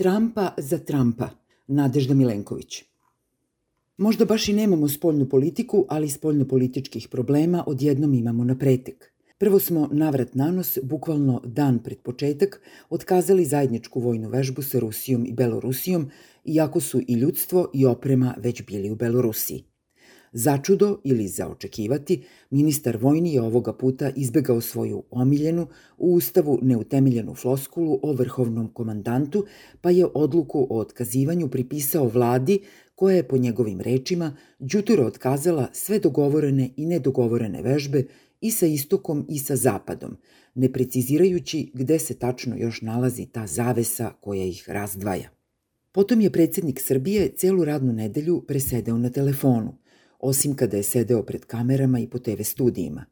Trampa za Trampa, Nadežda Milenković. Možda baš i nemamo spoljnu politiku, ali spoljno-političkih problema odjednom imamo na pretek. Prvo smo navrat nanos, bukvalno dan pred početak, otkazali zajedničku vojnu vežbu sa Rusijom i Belorusijom, iako su i ljudstvo i oprema već bili u Belorusiji. Začudo ili za očekivati, ministar vojni je ovoga puta izbegao svoju omiljenu, u ustavu neutemeljenu floskulu o vrhovnom komandantu, pa je odluku o otkazivanju pripisao vladi koja je po njegovim rečima đuturo otkazala sve dogovorene i nedogovorene vežbe i sa istokom i sa zapadom, ne precizirajući gde se tačno još nalazi ta zavesa koja ih razdvaja. Potom je predsednik Srbije celu radnu nedelju presedeo na telefonu, osim kada je sedeo pred kamerama i po TV studijima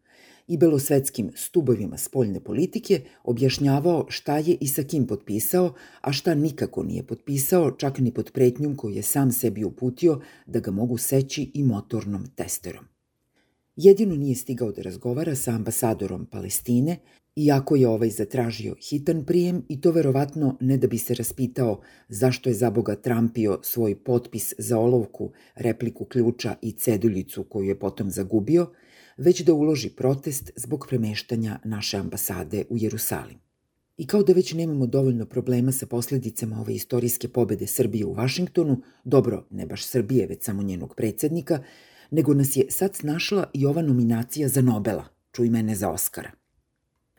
i belosvetskim stubovima spoljne politike objašnjavao šta je i sa kim potpisao, a šta nikako nije potpisao, čak ni pod pretnjom koju je sam sebi uputio da ga mogu seći i motornom testerom. Jedino nije stigao da razgovara sa ambasadorom Palestine, iako je ovaj zatražio hitan prijem i to verovatno ne da bi se raspitao zašto je za Boga trampio svoj potpis za olovku, repliku ključa i ceduljicu koju je potom zagubio, već da uloži protest zbog premeštanja naše ambasade u Jerusalim. I kao da već nemamo dovoljno problema sa posledicama ove istorijske pobede Srbije u Vašingtonu, dobro, ne baš Srbije, već samo njenog predsednika, nego nas je sad snašla i ova nominacija za Nobela, čuj mene za Oskara.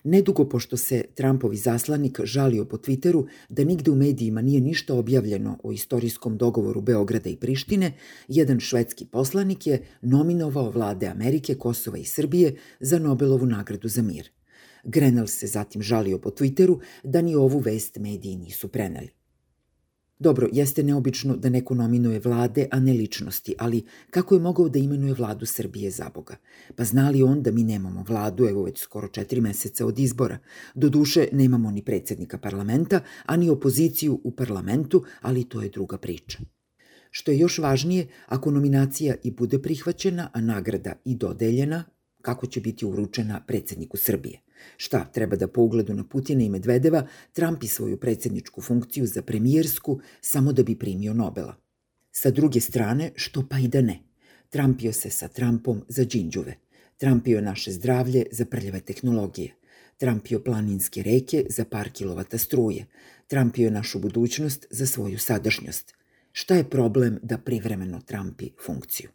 Nedugo pošto se Trumpovi zaslanik žalio po Twitteru da nigde u medijima nije ništa objavljeno o istorijskom dogovoru Beograda i Prištine, jedan švedski poslanik je nominovao vlade Amerike, Kosova i Srbije za Nobelovu nagradu za mir. Grenell se zatim žalio po Twitteru da ni ovu vest mediji nisu preneli. Dobro, jeste neobično da neko nominuje vlade, a ne ličnosti, ali kako je mogao da imenuje vladu Srbije za Boga? Pa znali on da mi nemamo vladu, evo već skoro četiri meseca od izbora. Doduše, nemamo ni predsednika parlamenta, a ni opoziciju u parlamentu, ali to je druga priča. Što je još važnije, ako nominacija i bude prihvaćena, a nagrada i dodeljena, kako će biti uručena predsedniku Srbije. Šta, treba da po ugledu na Putina i Medvedeva Trumpi svoju predsedničku funkciju za premijersku samo da bi primio Nobela. Sa druge strane, što pa i da ne. Trumpio se sa Trumpom za džinđuve. Trumpio naše zdravlje za prljave tehnologije. Trumpio planinske reke za par kilovata struje. Trumpio našu budućnost za svoju sadašnjost. Šta je problem da privremeno Trumpi funkciju?